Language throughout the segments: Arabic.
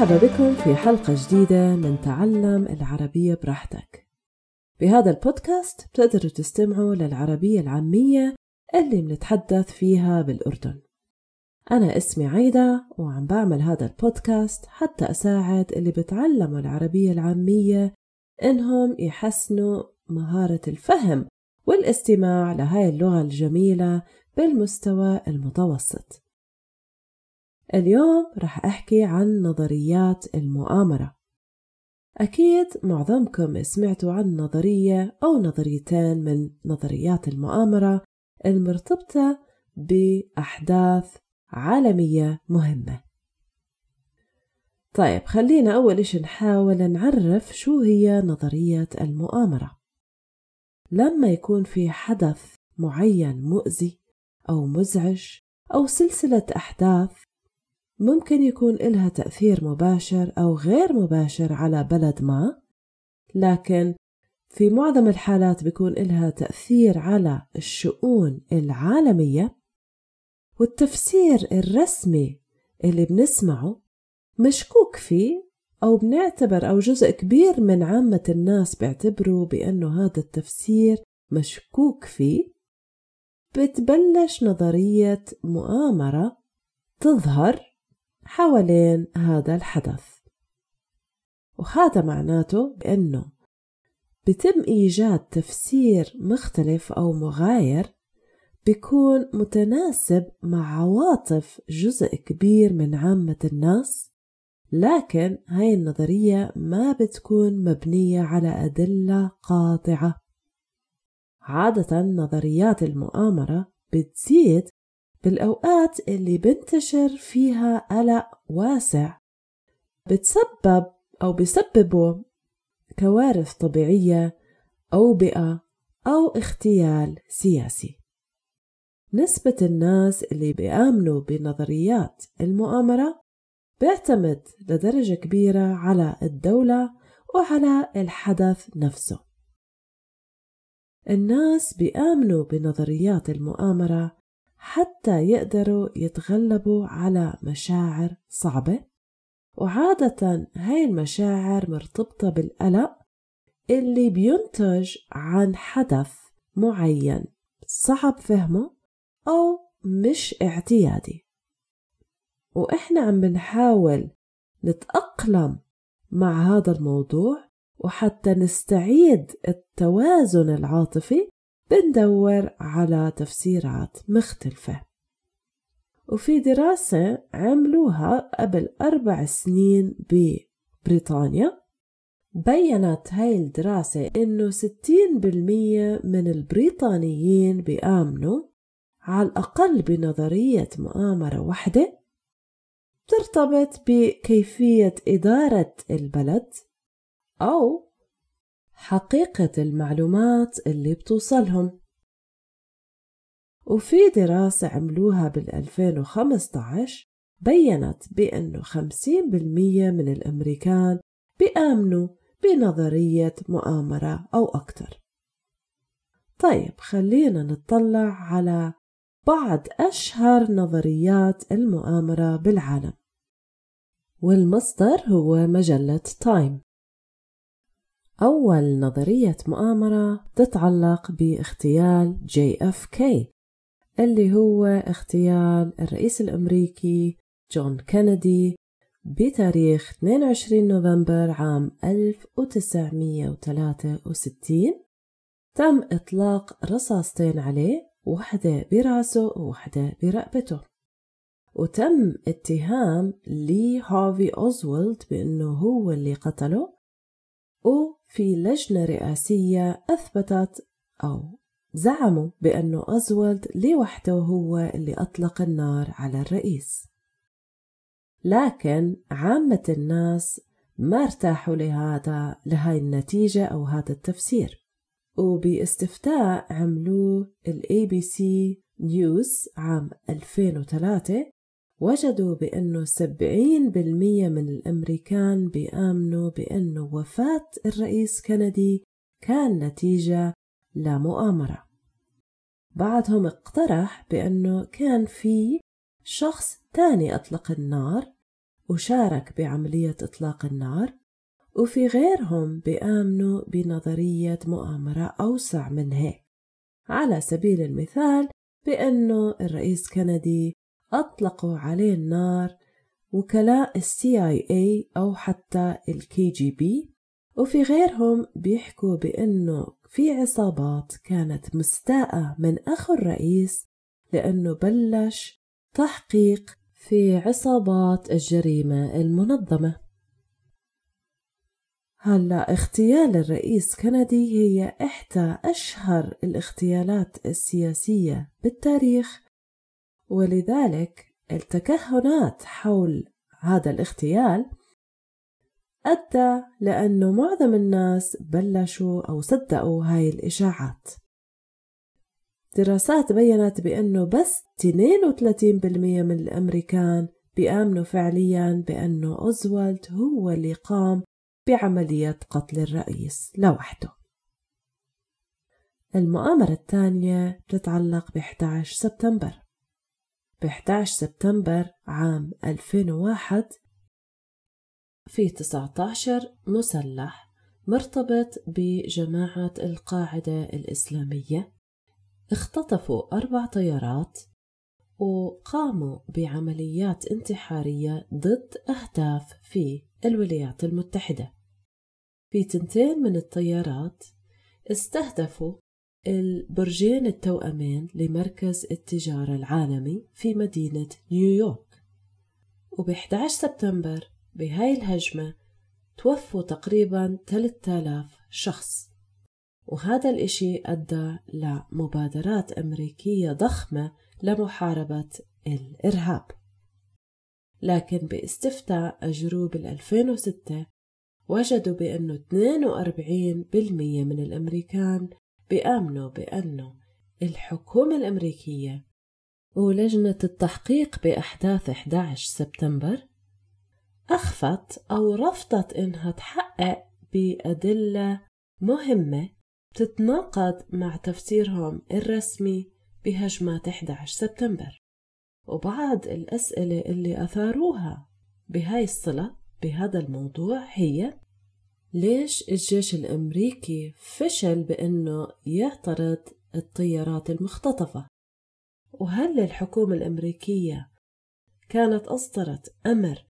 مرحبا بكم في حلقة جديدة من تعلم العربية براحتك. بهذا البودكاست بتقدروا تستمعوا للعربية العامية اللي بنتحدث فيها بالأردن. أنا اسمي عايدة وعم بعمل هذا البودكاست حتى أساعد اللي بتعلموا العربية العامية إنهم يحسنوا مهارة الفهم والاستماع لهاي اللغة الجميلة بالمستوى المتوسط. اليوم رح أحكي عن نظريات المؤامرة. أكيد معظمكم سمعتوا عن نظرية أو نظريتين من نظريات المؤامرة المرتبطة بأحداث عالمية مهمة. طيب خلينا أول إشي نحاول نعرف شو هي نظرية المؤامرة. لما يكون في حدث معين مؤذي أو مزعج أو سلسلة أحداث ممكن يكون إلها تأثير مباشر أو غير مباشر على بلد ما لكن في معظم الحالات بيكون إلها تأثير على الشؤون العالمية والتفسير الرسمي اللي بنسمعه مشكوك فيه أو بنعتبر أو جزء كبير من عامة الناس بيعتبروا بأنه هذا التفسير مشكوك فيه. بتبلش نظرية مؤامرة تظهر حوالين هذا الحدث. وهذا معناته بأنه بتم إيجاد تفسير مختلف أو مغاير بيكون متناسب مع عواطف جزء كبير من عامة الناس لكن هاي النظرية ما بتكون مبنية على أدلة قاطعة. عادة نظريات المؤامرة بتزيد بالأوقات اللي بنتشر فيها قلق واسع بتسبب أو بيسببوا كوارث طبيعية أوبئة أو اغتيال سياسي. نسبة الناس اللي بيآمنوا بنظريات المؤامرة بيعتمد لدرجة كبيرة على الدولة وعلى الحدث نفسه. الناس بيآمنوا بنظريات المؤامرة حتى يقدروا يتغلبوا على مشاعر صعبة. وعادة هاي المشاعر مرتبطة بالقلق اللي بينتج عن حدث معين صعب فهمه أو مش اعتيادي. وإحنا عم بنحاول نتأقلم مع هذا الموضوع وحتى نستعيد التوازن العاطفي بندور على تفسيرات مختلفة. وفي دراسة عملوها قبل أربع سنين ببريطانيا. بيّنت هاي الدراسة إنه ستين بالمية من البريطانيين بيآمنوا على الأقل بنظرية مؤامرة واحدة ترتبط بكيفية إدارة البلد أو حقيقة المعلومات اللي بتوصلهم. وفي دراسة عملوها بال2015 بيّنت بأنه 50% من الأمريكان بيآمنوا بنظرية مؤامرة أو أكثر طيب خلينا نطلع على بعض أشهر نظريات المؤامرة بالعالم. والمصدر هو مجلة تايم. أول نظرية مؤامرة تتعلق باغتيال JFK اللي هو اغتيال الرئيس الأمريكي جون كينيدي بتاريخ 22 نوفمبر عام 1963 تم إطلاق رصاصتين عليه وحدة برأسه ووحدة برقبته. وتم اتهام لي هارفي أوزولد بأنه هو اللي قتله وفي لجنة رئاسية أثبتت أو زعموا بأنه أزولد لوحده هو اللي أطلق النار على الرئيس. لكن عامة الناس ما ارتاحوا لهذا لهاي النتيجة أو هذا التفسير. وباستفتاء عملوه ال ABC نيوز عام 2003 وجدوا بأنه 70% من الأمريكان بيآمنوا بأنه وفاة الرئيس كندي كان نتيجة لمؤامرة بعدهم اقترح بأنه كان في شخص تاني أطلق النار وشارك بعملية إطلاق النار وفي غيرهم بيآمنوا بنظرية مؤامرة أوسع من هيك على سبيل المثال بأنه الرئيس كندي أطلقوا عليه النار وكلاء ال CIA أو حتى ال KGB وفي غيرهم بيحكوا بأنه في عصابات كانت مستاءة من أخو الرئيس لأنه بلش تحقيق في عصابات الجريمة المنظمة. هلا اغتيال الرئيس كندي هي إحدى أشهر الاغتيالات السياسية بالتاريخ. ولذلك التكهنات حول هذا الاغتيال أدى لأنه معظم الناس بلشوا أو صدقوا هاي الإشاعات. دراسات بيّنت بأنه بس 32% من الأمريكان بيآمنوا فعليا بأنه أوزوالد هو اللي قام بعملية قتل الرئيس لوحده. المؤامرة الثانية تتعلق ب 11 سبتمبر. ب 11 سبتمبر عام 2001 في 19 مسلح مرتبط بجماعة القاعدة الإسلامية. اختطفوا أربع طيارات وقاموا بعمليات انتحارية ضد أهداف في الولايات المتحدة. في تنتين من الطيارات استهدفوا البرجين التوأمين لمركز التجارة العالمي في مدينة نيويورك. وب 11 سبتمبر بهاي الهجمة توفوا تقريبا 3000 شخص. وهذا الإشي أدى لمبادرات أمريكية ضخمة لمحاربة الإرهاب. لكن باستفتاء أجروه بال 2006 وجدوا بأنه 42% من الأمريكان بيآمنوا بأنه الحكومة الأمريكية ولجنة التحقيق بأحداث 11 سبتمبر أخفت أو رفضت إنها تحقق بأدلة مهمة تتناقض مع تفسيرهم الرسمي بهجمات 11 سبتمبر. وبعض الأسئلة اللي أثاروها بهاي الصلة بهذا الموضوع هي ليش الجيش الأمريكي فشل بأنه يعترض الطيارات المختطفة وهل الحكومة الأمريكية كانت أصدرت أمر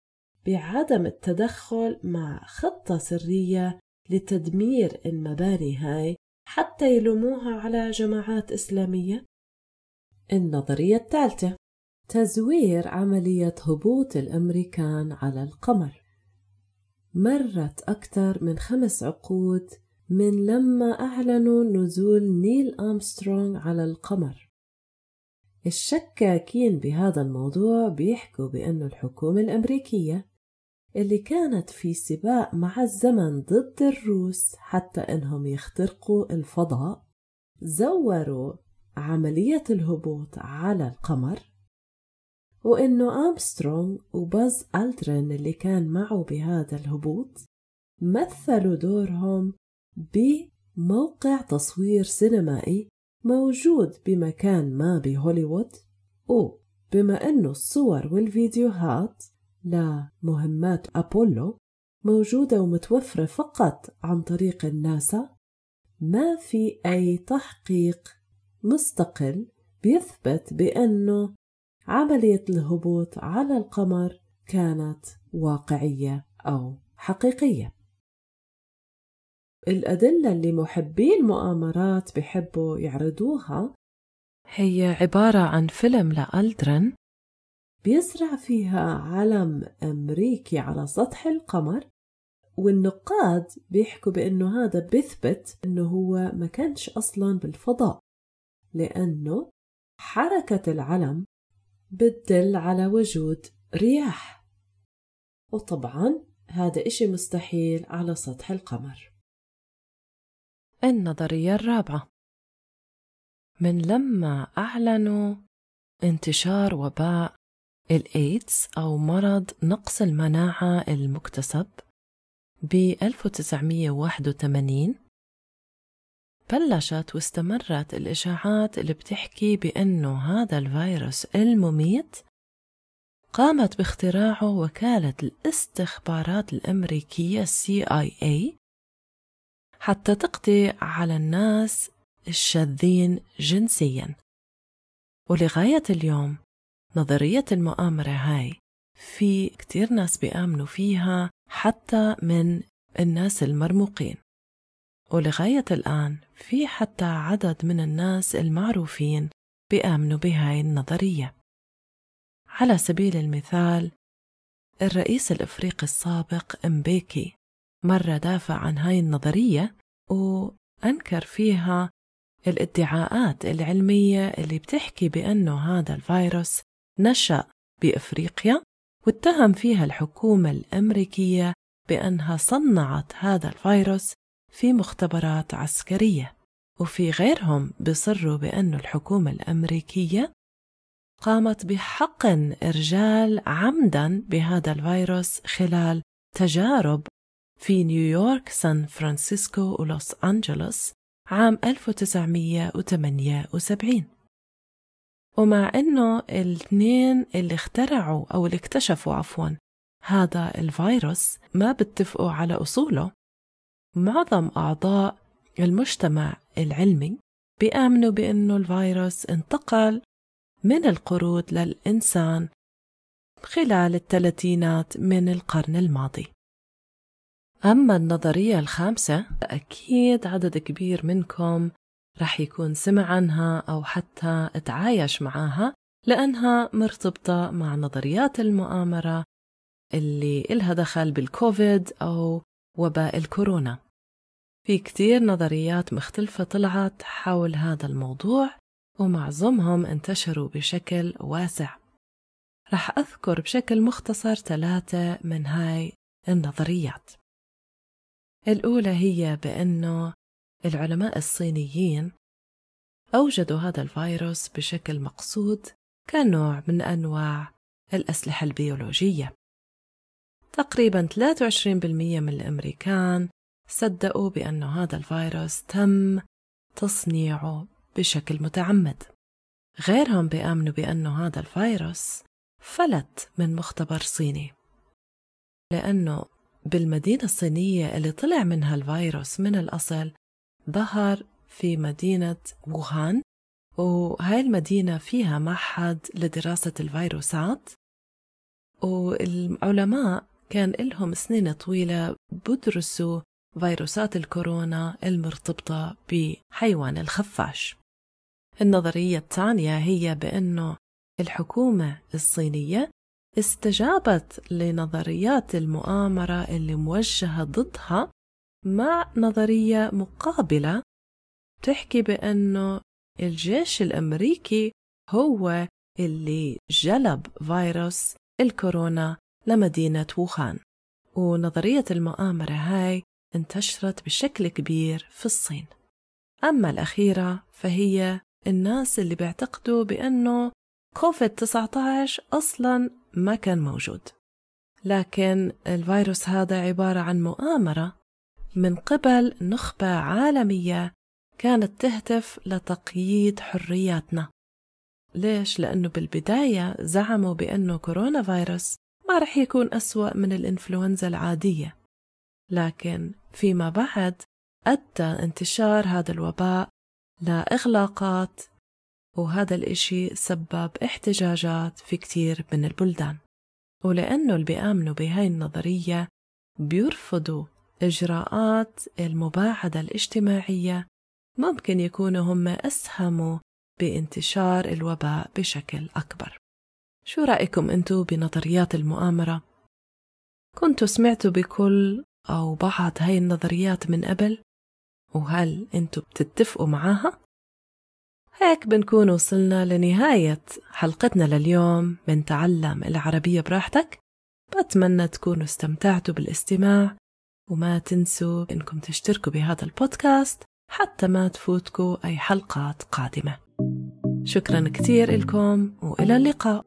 بعدم التدخل مع خطة سرية لتدمير المباني هاي حتى يلوموها على جماعات إسلامية؟ النظرية الثالثة تزوير عملية هبوط الأمريكان على القمر مرت أكثر من خمس عقود من لما أعلنوا نزول نيل أمسترونغ على القمر. الشكاكين بهذا الموضوع بيحكوا بأن الحكومة الأمريكية اللي كانت في سباق مع الزمن ضد الروس حتى إنهم يخترقوا الفضاء زوروا عملية الهبوط على القمر وإنه أمسترونغ وباز ألترين اللي كان معه بهذا الهبوط مثلوا دورهم بموقع تصوير سينمائي موجود بمكان ما بهوليوود وبما أنه الصور والفيديوهات لمهمات أبولو موجودة ومتوفرة فقط عن طريق الناسا ما في أي تحقيق مستقل بيثبت بأنه عملية الهبوط على القمر كانت واقعية أو حقيقية. الأدلة اللي محبي المؤامرات بحبوا يعرضوها هي عبارة عن فيلم لألدرن بيزرع فيها علم أمريكي على سطح القمر والنقاد بيحكوا بأنه هذا بيثبت أنه هو ما كانش أصلا بالفضاء لأنه حركة العلم بتدل على وجود رياح. وطبعا هذا إشي مستحيل على سطح القمر. النظرية الرابعة. من لما أعلنوا انتشار وباء الإيدز أو مرض نقص المناعة المكتسب ب 1981 بلشت واستمرت الإشاعات اللي بتحكي بأنه هذا الفيروس المميت قامت باختراعه وكالة الاستخبارات الأمريكية CIA حتى تقضي على الناس الشاذين جنسيا. ولغاية اليوم نظرية المؤامرة هاي في كتير ناس بيآمنوا فيها حتى من الناس المرموقين. ولغاية الآن في حتى عدد من الناس المعروفين بيآمنوا بهاي النظرية. على سبيل المثال الرئيس الإفريقي السابق إمبيكي مرة دافع عن هاي النظرية وأنكر فيها الادعاءات العلمية اللي بتحكي بأنه هذا الفيروس نشأ بإفريقيا واتهم فيها الحكومة الأمريكية بأنها صنعت هذا الفيروس في مختبرات عسكرية وفي غيرهم بصروا بأن الحكومة الأمريكية قامت بحقن إرجال عمدا بهذا الفيروس خلال تجارب في نيويورك سان فرانسيسكو ولوس أنجلوس عام 1978 ومع أنه الاثنين اللي اخترعوا أو اللي اكتشفوا عفوا هذا الفيروس ما بيتفقوا على أصوله معظم أعضاء المجتمع العلمي بيآمنوا بأنه الفيروس انتقل من القرود للإنسان خلال الثلاثينات من القرن الماضي. أما النظرية الخامسة أكيد عدد كبير منكم رح يكون سمع عنها أو حتى تعايش معاها لأنها مرتبطة مع نظريات المؤامرة اللي إلها دخل بالكوفيد أو وباء الكورونا. في كتير نظريات مختلفة طلعت حول هذا الموضوع ومعظمهم انتشروا بشكل واسع. رح أذكر بشكل مختصر ثلاثة من هاي النظريات. الأولى هي بأنه العلماء الصينيين أوجدوا هذا الفيروس بشكل مقصود كنوع من أنواع الأسلحة البيولوجية. تقريبا 23% من الأمريكان صدقوا بأن هذا الفيروس تم تصنيعه بشكل متعمد. غيرهم بيآمنوا بأن هذا الفيروس فلت من مختبر صيني. لأنه بالمدينة الصينية اللي طلع منها الفيروس من الأصل ظهر في مدينة ووهان وهاي المدينة فيها معهد لدراسة الفيروسات. والعلماء كان لهم سنين طويلة بدرسوا فيروسات الكورونا المرتبطة بحيوان الخفاش. النظرية الثانية هي بأنه الحكومة الصينية استجابت لنظريات المؤامرة اللي موجهة ضدها مع نظرية مقابلة تحكي بأنه الجيش الأمريكي هو اللي جلب فيروس الكورونا لمدينة ووهان. ونظرية المؤامرة هاي انتشرت بشكل كبير في الصين. أما الأخيرة فهي الناس اللي بيعتقدوا بأنه كوفيد 19 أصلا ما كان موجود. لكن الفيروس هذا عبارة عن مؤامرة من قبل نخبة عالمية كانت تهدف لتقييد حرياتنا. ليش؟ لأنه بالبداية زعموا بأنه كورونا فيروس ما رح يكون أسوأ من الإنفلونزا العادية. لكن فيما بعد أدى انتشار هذا الوباء لإغلاقات وهذا الإشي سبب احتجاجات في كتير من البلدان ولأنه اللي بيآمنوا بهاي النظرية بيرفضوا إجراءات المباعدة الاجتماعية ممكن يكونوا هم أسهموا بانتشار الوباء بشكل أكبر شو رأيكم أنتو بنظريات المؤامرة؟ كنتوا سمعتوا بكل أو بعض هاي النظريات من قبل؟ وهل أنتوا بتتفقوا معاها؟ هيك بنكون وصلنا لنهاية حلقتنا لليوم من تعلم العربية براحتك بتمنى تكونوا استمتعتوا بالاستماع وما تنسوا إنكم تشتركوا بهذا البودكاست حتى ما تفوتكوا أي حلقات قادمة شكرا كثير لكم وإلى اللقاء